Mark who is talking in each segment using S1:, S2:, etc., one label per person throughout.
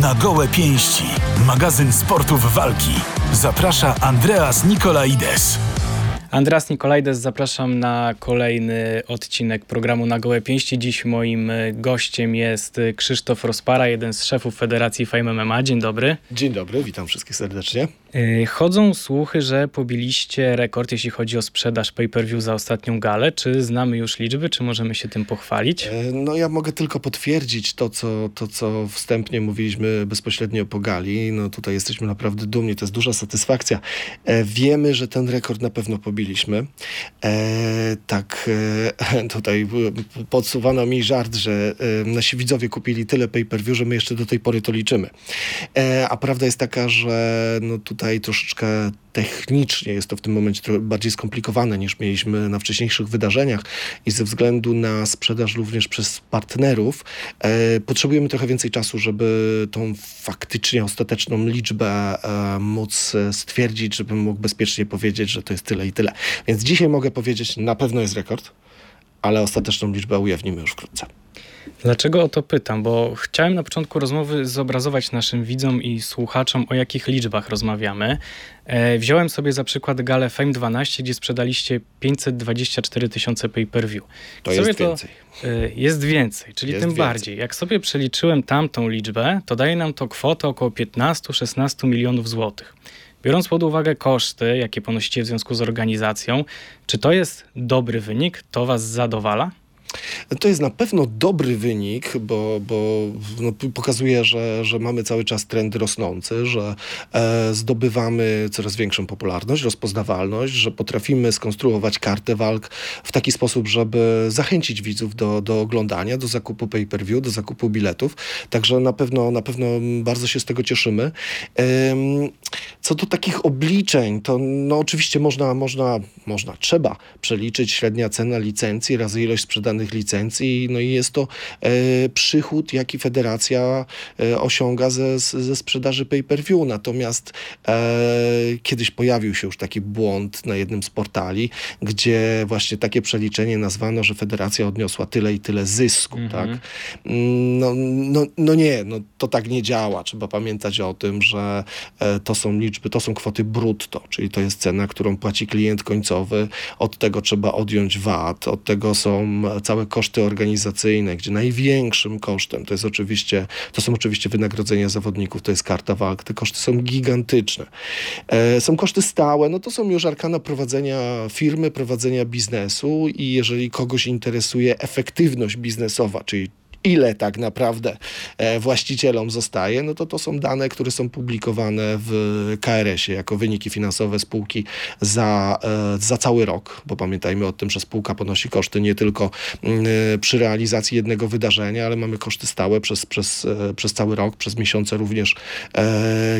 S1: na gołe pięści. Magazyn sportów walki. Zaprasza Andreas Nikolaides.
S2: Andras Nikolajdes, zapraszam na kolejny odcinek programu Na Gołe Pięści. Dziś moim e, gościem jest e, Krzysztof Rospara, jeden z szefów Federacji Fame MMA. Dzień dobry.
S3: Dzień dobry, witam wszystkich serdecznie.
S2: E, chodzą słuchy, że pobiliście rekord, jeśli chodzi o sprzedaż pay-per-view za ostatnią galę. Czy znamy już liczby, czy możemy się tym pochwalić?
S3: No ja mogę tylko potwierdzić to co, to, co wstępnie mówiliśmy bezpośrednio po gali. No tutaj jesteśmy naprawdę dumni, to jest duża satysfakcja. Wiemy, że ten rekord na pewno pobiliśmy robiliśmy. E, tak, e, tutaj podsuwano mi żart, że e, nasi widzowie kupili tyle pay-per-view, że my jeszcze do tej pory to liczymy. E, a prawda jest taka, że no tutaj troszeczkę technicznie jest to w tym momencie trochę bardziej skomplikowane niż mieliśmy na wcześniejszych wydarzeniach i ze względu na sprzedaż również przez partnerów e, potrzebujemy trochę więcej czasu, żeby tą faktycznie ostateczną liczbę e, móc stwierdzić, żebym mógł bezpiecznie powiedzieć, że to jest tyle i tyle. Więc dzisiaj mogę powiedzieć, na pewno jest rekord, ale ostateczną liczbę ujawnimy już wkrótce.
S2: Dlaczego o to pytam? Bo chciałem na początku rozmowy zobrazować naszym widzom i słuchaczom, o jakich liczbach rozmawiamy. E, wziąłem sobie za przykład galę Fame 12, gdzie sprzedaliście 524 tysiące pay-per-view.
S3: To jest to, więcej.
S2: E, jest więcej, czyli jest tym więcej. bardziej. Jak sobie przeliczyłem tamtą liczbę, to daje nam to kwotę około 15-16 milionów złotych. Biorąc pod uwagę koszty, jakie ponosicie w związku z organizacją, czy to jest dobry wynik? To Was zadowala?
S3: To jest na pewno dobry wynik, bo, bo no, pokazuje, że, że mamy cały czas trend rosnący, że e, zdobywamy coraz większą popularność, rozpoznawalność, że potrafimy skonstruować kartę walk w taki sposób, żeby zachęcić widzów do, do oglądania, do zakupu pay-per-view, do zakupu biletów. Także na pewno, na pewno bardzo się z tego cieszymy. Co do takich obliczeń, to no, oczywiście można, można, można, trzeba przeliczyć średnia cena licencji razy ilość sprzedanych licencji, no i jest to e, przychód, jaki federacja e, osiąga ze, ze sprzedaży pay-per-view. Natomiast e, kiedyś pojawił się już taki błąd na jednym z portali, gdzie właśnie takie przeliczenie nazwano, że federacja odniosła tyle i tyle zysku, mhm. tak? No, no, no nie, no to tak nie działa. Trzeba pamiętać o tym, że e, to są liczby, to są kwoty brutto, czyli to jest cena, którą płaci klient końcowy. Od tego trzeba odjąć VAT, od tego są całe koszty organizacyjne, gdzie największym kosztem to jest oczywiście, to są oczywiście wynagrodzenia zawodników, to jest karta walk, te koszty są gigantyczne. E, są koszty stałe, no to są już arkana prowadzenia firmy, prowadzenia biznesu i jeżeli kogoś interesuje efektywność biznesowa, czyli ile tak naprawdę e, właścicielom zostaje, no to to są dane, które są publikowane w KRS-ie jako wyniki finansowe spółki za, e, za cały rok, bo pamiętajmy o tym, że spółka ponosi koszty nie tylko mm, e, przy realizacji jednego wydarzenia, ale mamy koszty stałe przez, przez, przez cały rok, przez miesiące również,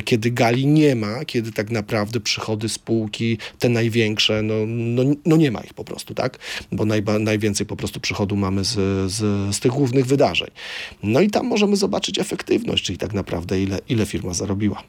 S3: kiedy gali nie ma, kiedy tak naprawdę przychody spółki, te największe, no, no, no nie ma ich po prostu, tak? Bo najba, najwięcej po prostu przychodu mamy z, z, z tych głównych wydarzeń wydarzeń. No i tam możemy zobaczyć efektywność, czyli tak naprawdę ile, ile firma zarobiła.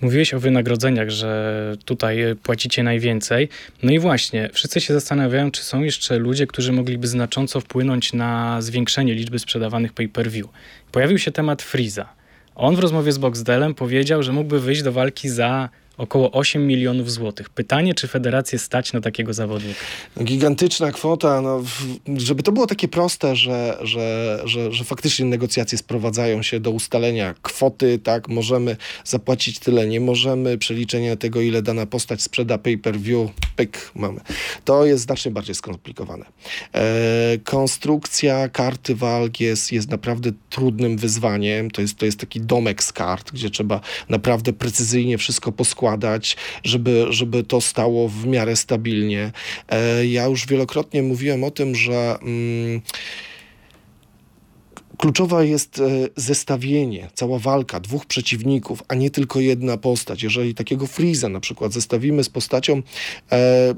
S2: Mówiłeś o wynagrodzeniach, że tutaj płacicie najwięcej. No i właśnie, wszyscy się zastanawiają, czy są jeszcze ludzie, którzy mogliby znacząco wpłynąć na zwiększenie liczby sprzedawanych pay-per-view. Pojawił się temat Freeza. On w rozmowie z Boxdelem powiedział, że mógłby wyjść do walki za około 8 milionów złotych. Pytanie, czy federację stać na takiego zawodnika?
S3: Gigantyczna kwota. No, żeby to było takie proste, że, że, że, że faktycznie negocjacje sprowadzają się do ustalenia kwoty, tak, możemy zapłacić tyle, nie możemy, przeliczenia tego, ile dana postać sprzeda pay-per-view, pyk, mamy. To jest znacznie bardziej skomplikowane. E, konstrukcja karty walk jest, jest naprawdę trudnym wyzwaniem. To jest, to jest taki domek z kart, gdzie trzeba naprawdę precyzyjnie wszystko poskładać układać, żeby, żeby to stało w miarę stabilnie. E, ja już wielokrotnie mówiłem o tym, że. Mm, Kluczowa jest e, zestawienie, cała walka dwóch przeciwników, a nie tylko jedna postać. Jeżeli takiego Freeza na przykład zestawimy z postacią e,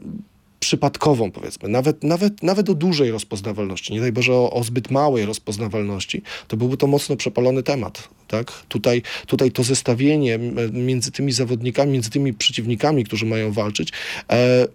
S3: przypadkową, powiedzmy, nawet, nawet, nawet o dużej rozpoznawalności, nie daj Boże o, o zbyt małej rozpoznawalności, to byłby to mocno przepalony temat. Tak? Tutaj, tutaj to zestawienie między tymi zawodnikami, między tymi przeciwnikami, którzy mają walczyć, e,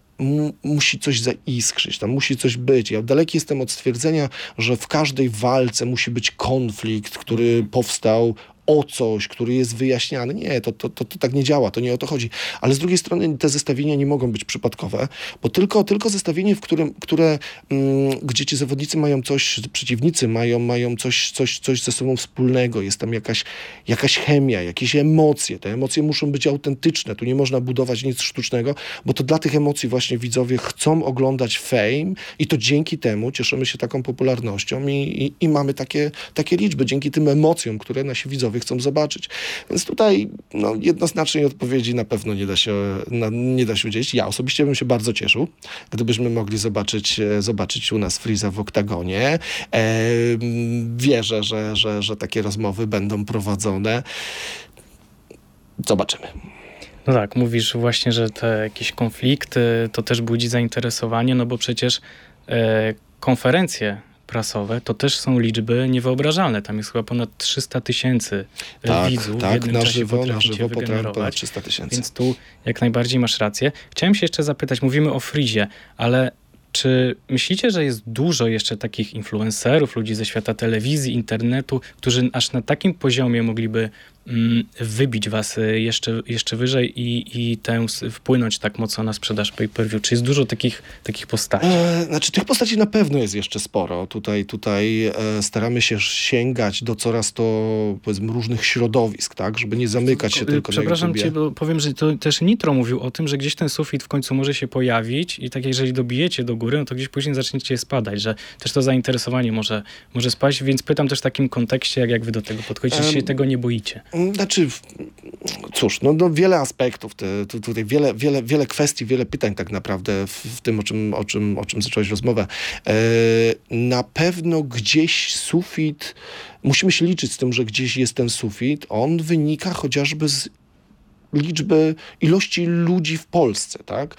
S3: musi coś zaiskrzyć, tam musi coś być. Ja daleki jestem od stwierdzenia, że w każdej walce musi być konflikt, który powstał o coś, który jest wyjaśniany. Nie, to, to, to, to tak nie działa, to nie o to chodzi. Ale z drugiej strony te zestawienia nie mogą być przypadkowe, bo tylko, tylko zestawienie, w którym, które, mm, gdzie ci zawodnicy mają coś, przeciwnicy mają, mają coś, coś, coś ze sobą wspólnego, jest tam jakaś, jakaś chemia, jakieś emocje. Te emocje muszą być autentyczne, tu nie można budować nic sztucznego, bo to dla tych emocji właśnie widzowie chcą oglądać fame i to dzięki temu cieszymy się taką popularnością i, i, i mamy takie, takie liczby, dzięki tym emocjom, które nasi widzowie chcą zobaczyć. Więc tutaj no, jednoznacznej odpowiedzi na pewno nie da się, na, nie da się udzielić. Ja osobiście bym się bardzo cieszył, gdybyśmy mogli zobaczyć, e, zobaczyć u nas Friza w oktagonie. E, wierzę, że, że, że takie rozmowy będą prowadzone. Zobaczymy.
S2: No tak, mówisz właśnie, że te jakieś konflikty to też budzi zainteresowanie, no bo przecież e, konferencje prasowe to też są liczby niewyobrażalne. Tam jest chyba ponad 300 tysięcy
S3: Tak,
S2: widzów w
S3: tak,
S2: jednym
S3: na
S2: czasie
S3: żywo, na żywo ponad 300 tysięcy.
S2: Więc tu jak najbardziej masz rację. Chciałem się jeszcze zapytać, mówimy o Frizie, ale czy myślicie, że jest dużo jeszcze takich influencerów, ludzi ze świata telewizji, internetu, którzy aż na takim poziomie mogliby wybić was y, jeszcze, jeszcze wyżej i, i tę wpłynąć tak mocno na sprzedaż pay-per-view? Czy jest dużo takich, takich postaci?
S3: E, znaczy, tych postaci na pewno jest jeszcze sporo. Tutaj, tutaj e, staramy się sięgać do coraz to, powiedzmy, różnych środowisk, tak? Żeby nie zamykać się tylko
S2: Przepraszam
S3: na
S2: cię,
S3: YouTubie.
S2: bo powiem, że to też Nitro mówił o tym, że gdzieś ten sufit w końcu może się pojawić i tak jeżeli dobijecie do góry, no to gdzieś później zaczniecie spadać, że też to zainteresowanie może, może spaść, więc pytam też w takim kontekście, jak, jak wy do tego podchodzicie, czy się tego nie boicie?
S3: Znaczy, cóż, no, no wiele aspektów, te, tu, tutaj wiele, wiele, wiele kwestii, wiele pytań tak naprawdę w, w tym, o czym, o, czym, o czym zacząłeś rozmowę. E, na pewno gdzieś sufit, musimy się liczyć z tym, że gdzieś jest ten sufit, on wynika chociażby z liczby, ilości ludzi w Polsce, tak?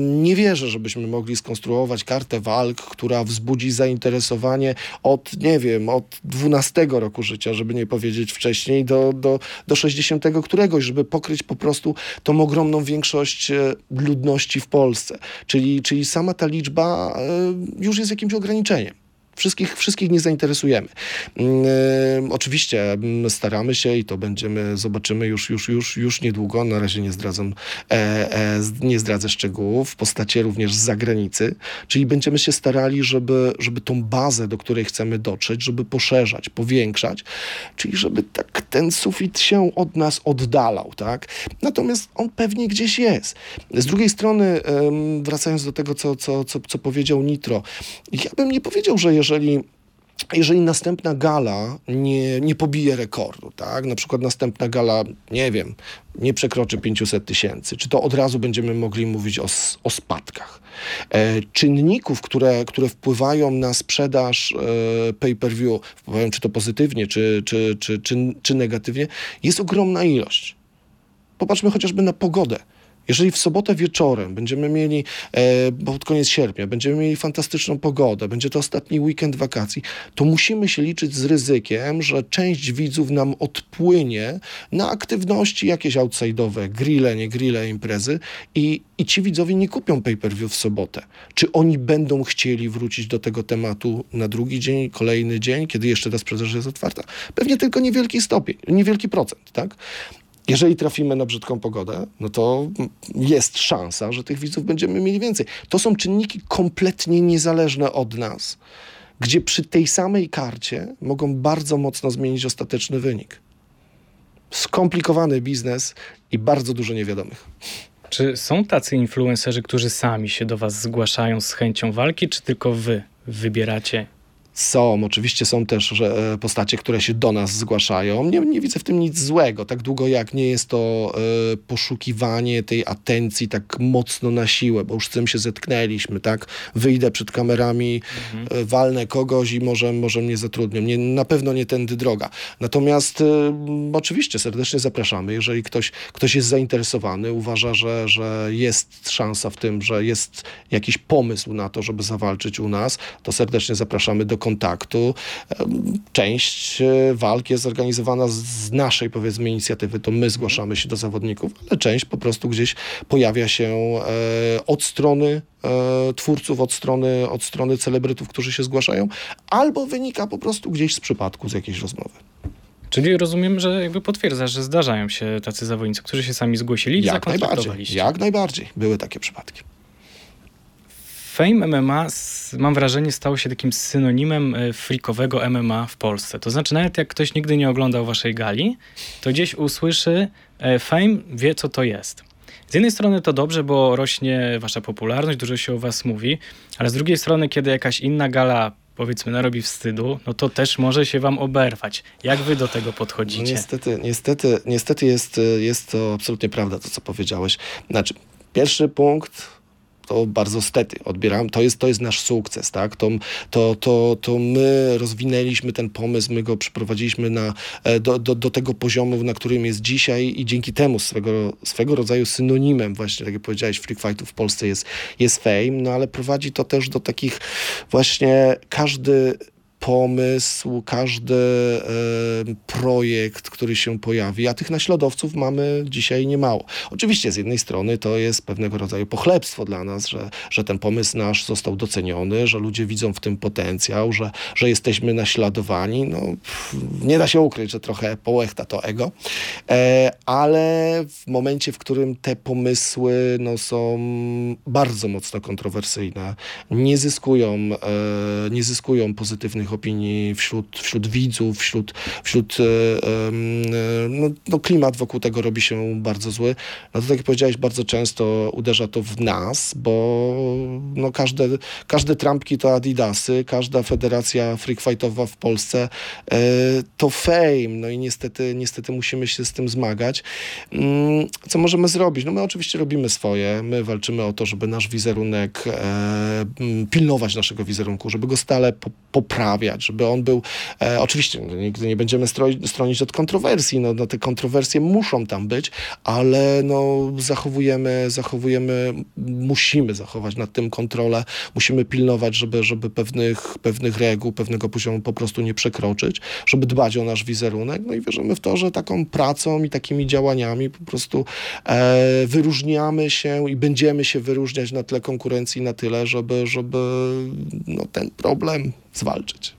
S3: Nie wierzę, żebyśmy mogli skonstruować kartę walk, która wzbudzi zainteresowanie od, nie wiem, od 12 roku życia, żeby nie powiedzieć wcześniej, do, do, do 60 któregoś, żeby pokryć po prostu tą ogromną większość e, ludności w Polsce. Czyli, czyli sama ta liczba e, już jest jakimś ograniczeniem. Wszystkich, wszystkich nie zainteresujemy. Mm, e, oczywiście mm, staramy się i to będziemy, zobaczymy już, już, już, już niedługo. Na razie nie zdradzam, e, e, nie zdradzę szczegółów, w postaci również z zagranicy. Czyli będziemy się starali, żeby, żeby tą bazę, do której chcemy dotrzeć, żeby poszerzać, powiększać, czyli żeby tak ten sufit się od nas oddalał, tak? Natomiast on pewnie gdzieś jest. Z drugiej strony, wracając do tego, co, co, co, co powiedział Nitro, ja bym nie powiedział, że jeżeli jeżeli następna gala nie, nie pobije rekordu, tak? Na przykład następna gala, nie wiem, nie przekroczy 500 tysięcy, czy to od razu będziemy mogli mówić o, o spadkach. E, czynników, które, które wpływają na sprzedaż e, pay-per-view, wpływają czy to pozytywnie, czy, czy, czy, czy, czy negatywnie, jest ogromna ilość. Popatrzmy chociażby na pogodę. Jeżeli w sobotę wieczorem będziemy mieli, e, bo pod koniec sierpnia, będziemy mieli fantastyczną pogodę, będzie to ostatni weekend wakacji, to musimy się liczyć z ryzykiem, że część widzów nam odpłynie na aktywności jakieś outside'owe, grille, nie grille, imprezy i, i ci widzowie nie kupią pay-per-view w sobotę. Czy oni będą chcieli wrócić do tego tematu na drugi dzień, kolejny dzień, kiedy jeszcze ta sprzedaż jest otwarta? Pewnie tylko niewielki stopień, niewielki procent, tak? Jeżeli trafimy na brzydką pogodę, no to jest szansa, że tych widzów będziemy mieli więcej. To są czynniki kompletnie niezależne od nas, gdzie przy tej samej karcie mogą bardzo mocno zmienić ostateczny wynik. Skomplikowany biznes i bardzo dużo niewiadomych.
S2: Czy są tacy influencerzy, którzy sami się do was zgłaszają z chęcią walki, czy tylko wy wybieracie
S3: Są, oczywiście są też e, postacie, które się do nas zgłaszają. Nie, nie widzę w tym nic złego. Tak długo jak nie jest to e, poszukiwanie tej atencji tak mocno na siłę, bo już z tym się zetknęliśmy, tak? Wyjdę przed kamerami, e, walnę kogoś i może, może mnie zatrudnią. Nie, na pewno nie tędy droga. Natomiast m, oczywiście serdecznie zapraszamy, jeżeli ktoś, ktoś jest zainteresowany, uważa, że, że jest szansa w tym, że jest jakiś pomysł na to, żeby zawalczyć u nas, to serdecznie zapraszamy do kontaktu. Część e, walk jest zorganizowana z naszej, powiedzmy, inicjatywy, to my zgłaszamy się do zawodników, ale część po prostu gdzieś pojawia się e, od strony e, twórców, od strony, od strony celebrytów, którzy się zgłaszają, albo wynika po prostu gdzieś z przypadku, z jakiejś rozmowy.
S2: Czyli rozumiem, że jakby potwierdzasz, że zdarzają się tacy zawodnicy, którzy się sami zgłosili i
S3: Jak najbardziej, jak najbardziej. Były takie przypadki.
S2: Fame MMA, mam wrażenie, stał się takim synonimem e, freakowego MMA w Polsce. To znaczy, nawet jak ktoś nigdy nie oglądał waszej gali, to gdzieś usłyszy e, Fame, wie co to jest. Z jednej strony to dobrze, bo rośnie wasza popularność, dużo się o was mówi, ale z drugiej strony, kiedy jakaś inna gala, powiedzmy, narobi wstydu, no to też może się wam oberwać. Jak wy do tego
S3: No
S2: podchodzicie?
S3: niestety, niestety, niestety jest, y, jest to absolutnie prawda, to co powiedziałeś. Znaczy, pierwszy punkt to bardzo stety odbieram. To jest, to jest nasz sukces, tak? To, to, to, to my rozwinęliśmy ten pomysł, my go przyprowadziliśmy na, e, do, do, do tego poziomu, na którym jest dzisiaj i dzięki temu swego, swego rodzaju synonimem właśnie, tak jak powiedziałeś, freak fightu w Polsce jest, jest fame, no ale prowadzi to też do takich właśnie każdy pomysł, każdy projekt, który się pojawi, a tych naśladowców mamy dzisiaj niemało. Oczywiście z jednej strony to jest pewnego rodzaju pochlebstwo dla nas, że, że ten pomysł nasz został doceniony, że ludzie widzą w tym potencjał, że, że jesteśmy naśladowani. No, pff, nie da się ukryć, że trochę połechta to ego, e, ale w momencie, w którym te pomysły no, są bardzo mocno kontrowersyjne, nie zyskują, e, nie zyskują pozytywnych opinii wśród, wśród widzów, wśród, wśród e, e, no, no, klimat wokół tego robi się bardzo zły. No to tak jak powiedziałeś, bardzo często uderza to w nas, bo no, każde, każde trampki to adidasy, każda federacja freak fightowa w Polsce e, to fame, no i niestety, niestety musimy się z tym zmagać. Mm, Co możemy zrobić? No my oczywiście robimy swoje, my walczymy o to, żeby nasz wizerunek, pilnować naszego wizerunku, żeby go stale po, poprawiać, żeby on był, e, oczywiście no, nigdy nie będziemy stronić od kontrowersji, no, no te kontrowersje muszą tam być, ale no zachowujemy, zachowujemy, musimy zachować nad tym kontrolę, musimy pilnować, żeby, żeby pewnych, pewnych reguł, pewnego poziomu po prostu nie przekroczyć, żeby dbać o nasz wizerunek, no i wierzymy w to, że taką pracą i takimi działaniami po prostu e, wyróżniamy się i będziemy się wyróżniać na tle konkurencji na tyle, żeby, żeby no, ten problem zwalczyć.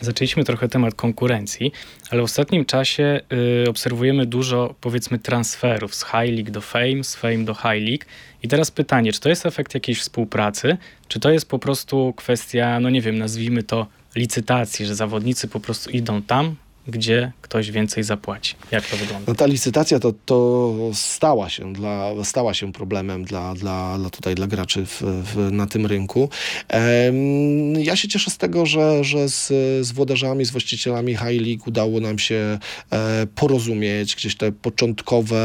S2: Zaczęliśmy trochę temat konkurencji, ale w ostatnim czasie y, obserwujemy dużo, powiedzmy, transferów z High League do Fame, z Fame do High League. I teraz pytanie, czy to jest efekt jakiejś współpracy, czy to jest po prostu kwestia, no nie wiem, nazwijmy to licytacji, że zawodnicy po prostu idą tam, gdzie ktoś więcej zapłaci. Jak to wygląda?
S3: No ta licytacja to, to stała, się dla, stała się problemem dla, dla, dla, tutaj, dla graczy w, w, na tym rynku. Em, ja się cieszę z tego, że, że z, z włodarzami, z właścicielami High League udało nam się e, porozumieć, gdzieś te początkowe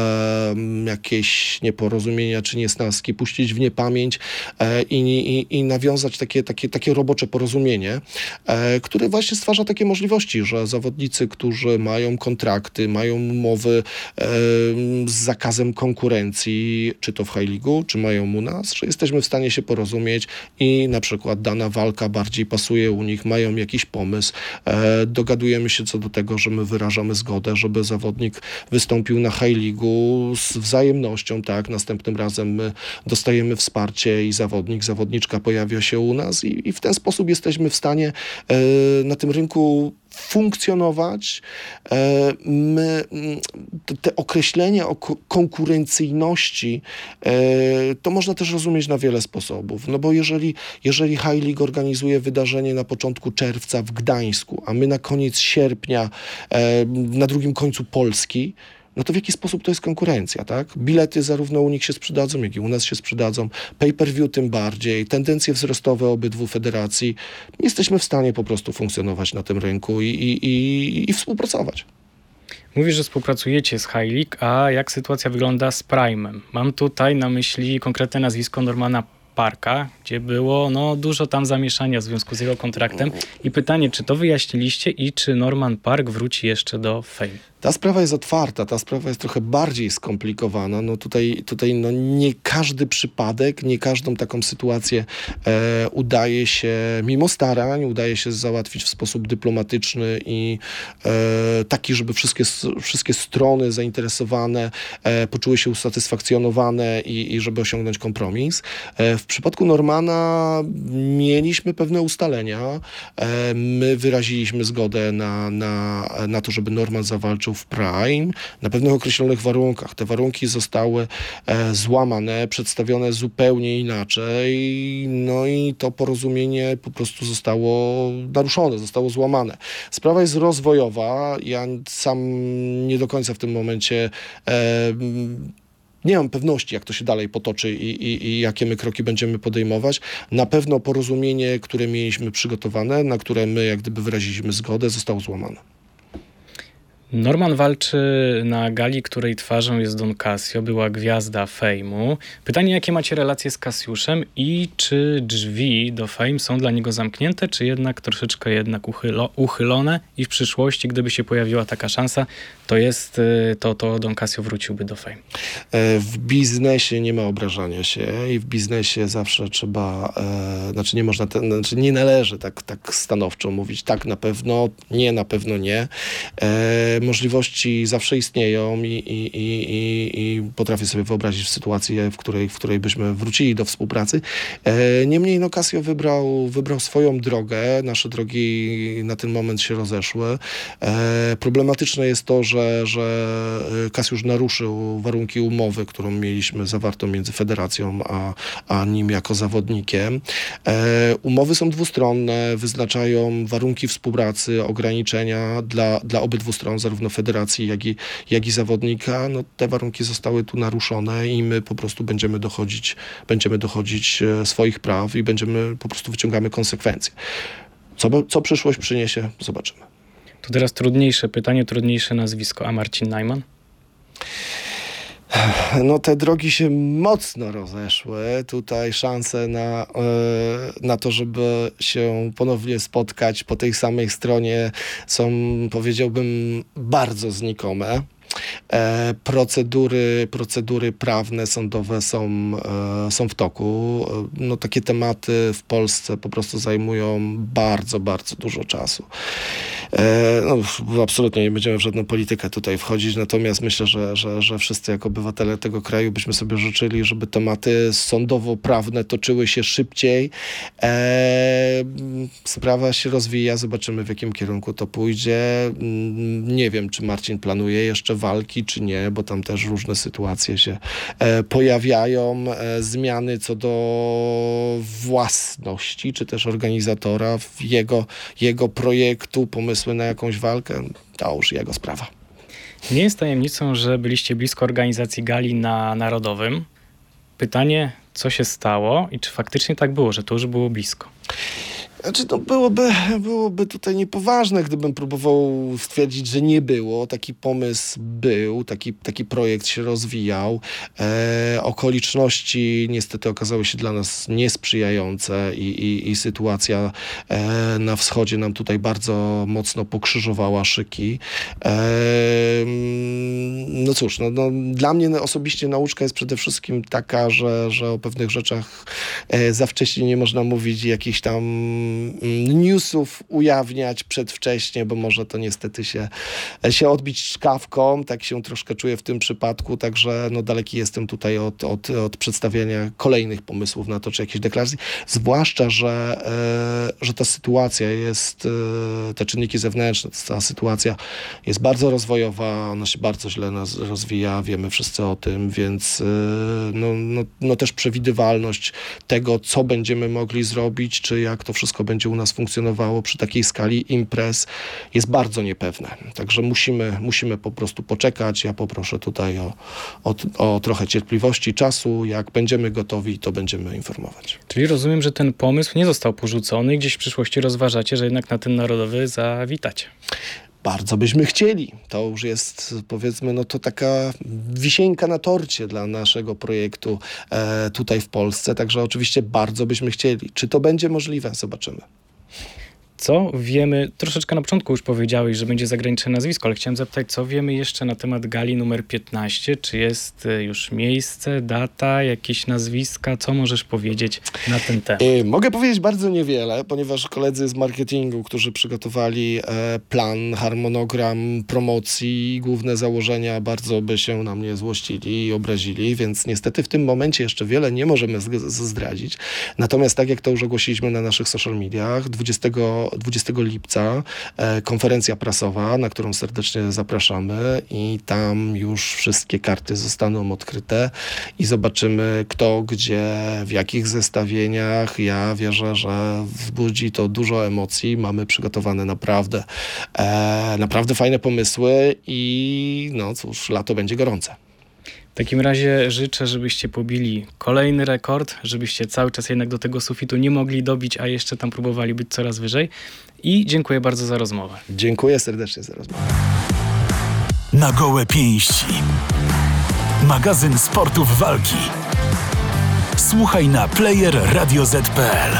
S3: mm, jakieś nieporozumienia czy niesnaski puścić w niepamięć e, i, i, i nawiązać takie, takie, takie robocze porozumienie, e, które właśnie stwarza takie możliwości, że zawodnicy, którzy mają kontrakty, mają umowy e, z zakazem konkurencji, czy to w High czy mają u nas, że jesteśmy w stanie się porozumieć i na przykład dana walka bardziej pasuje u nich, mają jakiś pomysł, e, dogadujemy się co do tego, że my wyrażamy zgodę, żeby zawodnik wystąpił na High z wzajemnością, tak, następnym razem my dostajemy wsparcie i zawodnik, zawodniczka pojawia się u nas i, i w ten sposób jesteśmy w stanie e, na tym rynku funkcjonować. E, my, te- określenie o ko- konkurencyjności e, to można też rozumieć na wiele sposobów. No bo jeżeli, jeżeli High League organizuje wydarzenie na początku czerwca w Gdańsku, a my na koniec sierpnia e, na drugim końcu Polski, no to w jaki sposób to jest konkurencja, tak? Bilety zarówno u nich się sprzedadzą, jak i u nas się sprzedadzą, pay-per-view tym bardziej, tendencje wzrostowe obydwu federacji. Jesteśmy w stanie po prostu funkcjonować na tym rynku i, i, i, i współpracować.
S2: Mówisz, że współpracujecie z High League, a jak sytuacja wygląda z Prime'em? Mam tutaj na myśli konkretne nazwisko Normana Parka, gdzie było no, dużo tam zamieszania w związku z jego kontraktem. I pytanie, czy to wyjaśniliście i czy Norman Park wróci jeszcze do Fame?
S3: Ta sprawa jest otwarta, ta sprawa jest trochę bardziej skomplikowana. No tutaj, tutaj no nie każdy przypadek, nie każdą taką sytuację e, udaje się, mimo starań, udaje się załatwić w sposób dyplomatyczny i e, taki, żeby wszystkie, wszystkie strony zainteresowane e, poczuły się usatysfakcjonowane i, i żeby osiągnąć kompromis. E, w przypadku Normana mieliśmy pewne ustalenia. E, my wyraziliśmy zgodę na, na, na to, żeby Norman zawalczył w Prime na pewnych określonych warunkach. Te warunki zostały e, złamane, przedstawione zupełnie inaczej, no i to porozumienie po prostu zostało naruszone, zostało złamane. Sprawa jest rozwojowa. Ja sam nie do końca w tym momencie e, nie mam pewności, jak to się dalej potoczy i, i, i, jakie my kroki będziemy podejmować. Na pewno porozumienie, które mieliśmy przygotowane, na które my jak gdyby wyraziliśmy zgodę, zostało złamane.
S2: Norman walczy na gali, której twarzą jest Don Casio, była gwiazda Fejmu. Pytanie, jakie macie relacje z Cassiuszem i czy drzwi do Fame są dla niego zamknięte, czy jednak troszeczkę jednak uchylo, uchylone i w przyszłości, gdyby się pojawiła taka szansa, to jest, y, to, to Don Casio wróciłby do Fame?
S3: W biznesie nie ma obrażania się i w biznesie zawsze trzeba, e, znaczy nie można, ten, znaczy nie należy tak, tak stanowczo mówić tak na pewno, nie na pewno nie. E, możliwości zawsze istnieją i, i, i, i potrafię sobie wyobrazić sytuację, w której, w której byśmy wrócili do współpracy. E, niemniej no Casio wybrał, wybrał swoją drogę, nasze drogi na ten moment się rozeszły. E, problematyczne jest to, że, że Casio już naruszył warunki umowy, którą mieliśmy zawartą między federacją a, a nim jako zawodnikiem. E, umowy są dwustronne, wyznaczają warunki współpracy, ograniczenia dla, dla obydwu stron, zarówno federacji, jak i, jak i zawodnika, no te warunki zostały tu naruszone i my po prostu będziemy dochodzić, będziemy dochodzić e, swoich praw i będziemy, po prostu wyciągamy konsekwencje. Co, co przyszłość przyniesie, zobaczymy.
S2: To teraz trudniejsze pytanie, trudniejsze nazwisko. A Marcin Najman?
S3: No te drogi się mocno rozeszły. Tutaj szanse na, e, na to, żeby się ponownie spotkać po tej samej stronie są, powiedziałbym, bardzo znikome. E, procedury, procedury prawne, sądowe są, e, są w toku. No, takie tematy w Polsce po prostu zajmują bardzo, bardzo dużo czasu. E, no, absolutnie nie będziemy w żadną politykę tutaj wchodzić, natomiast myślę, że, że, że wszyscy jako obywatele tego kraju byśmy sobie życzyli, żeby tematy sądowo-prawne toczyły się szybciej. E, sprawa się rozwija, zobaczymy w jakim kierunku to pójdzie. Mm, nie wiem, czy Marcin planuje jeszcze walki, czy nie, bo tam też różne sytuacje się e, pojawiają, e, zmiany co do własności, czy też organizatora, jego, jego projektu, pomysły na jakąś walkę, to już jego sprawa.
S2: Nie jest tajemnicą, że byliście blisko organizacji gali na Narodowym. Pytanie, co się stało i czy faktycznie tak było, że to już było blisko?
S3: Znaczy, to byłoby, byłoby tutaj niepoważne, gdybym próbował stwierdzić, że nie było. Taki pomysł był, taki, taki projekt się rozwijał. E, okoliczności niestety okazały się dla nas niesprzyjające i, i, i sytuacja e, na wschodzie nam tutaj bardzo mocno pokrzyżowała szyki. E, no cóż, no, no, dla mnie osobiście nauczka jest przede wszystkim taka, że, że o pewnych rzeczach e, za wcześnie nie można mówić jakichś tam newsów ujawniać przedwcześnie, bo może to niestety się, się odbić szkawką. Tak się troszkę czuję w tym przypadku, także no daleki jestem tutaj od, od, od przedstawiania kolejnych pomysłów na to, czy jakieś deklaracji. Zwłaszcza, że, e, że ta sytuacja jest, e, te czynniki zewnętrzne, ta sytuacja jest bardzo rozwojowa, ona się bardzo źle nas rozwija, wiemy wszyscy o tym, więc no, no, no też przewidywalność tego, co będziemy mogli zrobić, czy jak to wszystko będzie u nas funkcjonowało przy takiej skali imprez jest bardzo niepewne. Także musimy, musimy po prostu poczekać. Ja poproszę tutaj o, o, o trochę cierpliwości, czasu. Jak będziemy gotowi, to będziemy informować.
S2: Czyli rozumiem, że ten pomysł nie został porzucony gdzieś w przyszłości rozważacie, że jednak na ten narodowy zawitacie
S3: bardzo byśmy chcieli. To już jest, powiedzmy, no to taka wisienka na torcie dla naszego projektu e, tutaj w Polsce. Także oczywiście bardzo byśmy chcieli. Czy to będzie możliwe? Zobaczymy.
S2: Co wiemy, troszeczkę na początku już powiedziałeś, że będzie zagraniczne nazwisko, ale chciałem zapytać, co wiemy jeszcze na temat gali numer 15? Czy jest y, już miejsce, data, jakieś nazwiska? Co możesz powiedzieć na ten temat?
S3: Y, Mogę powiedzieć bardzo niewiele, ponieważ koledzy z marketingu, którzy przygotowali e, plan, harmonogram promocji, główne założenia, bardzo by się na mnie złościli i obrazili, więc niestety w tym momencie jeszcze wiele nie możemy zdradzić. Natomiast tak jak to już ogłosiliśmy na naszych social mediach, 20, 20 lipca e, konferencja prasowa, na którą serdecznie zapraszamy i tam już wszystkie karty zostaną odkryte i zobaczymy kto, gdzie, w jakich zestawieniach. Ja wierzę, że wzbudzi to dużo emocji. Mamy przygotowane naprawdę, e, naprawdę fajne pomysły i no cóż, lato będzie gorące.
S2: W takim razie życzę, żebyście pobili kolejny rekord, żebyście cały czas jednak do tego sufitu nie mogli dobić, a jeszcze tam próbowali być coraz wyżej. I dziękuję bardzo za rozmowę.
S3: Dziękuję serdecznie za rozmowę.
S1: Na gołe pięści. Magazyn sportów walki. Słuchaj na player radioz.pl.